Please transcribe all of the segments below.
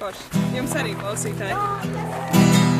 forši. Jums arī klausītāji!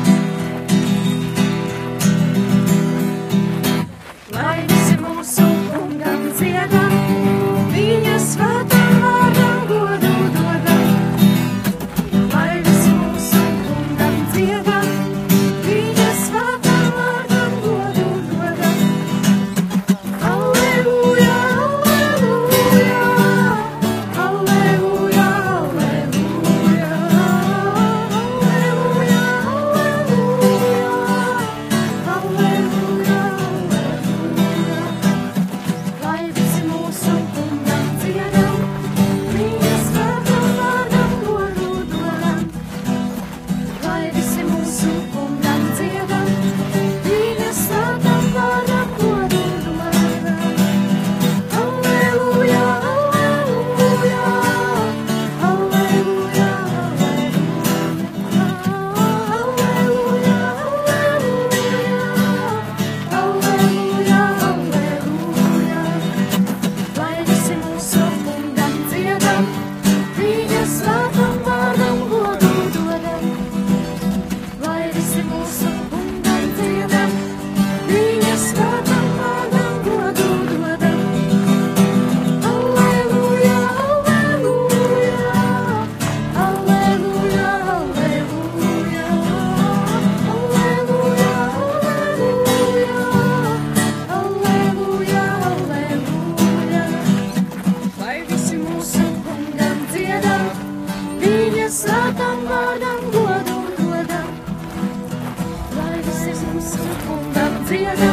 godam, vārdam, godu dodam, lai visi mums sekundam dziedam.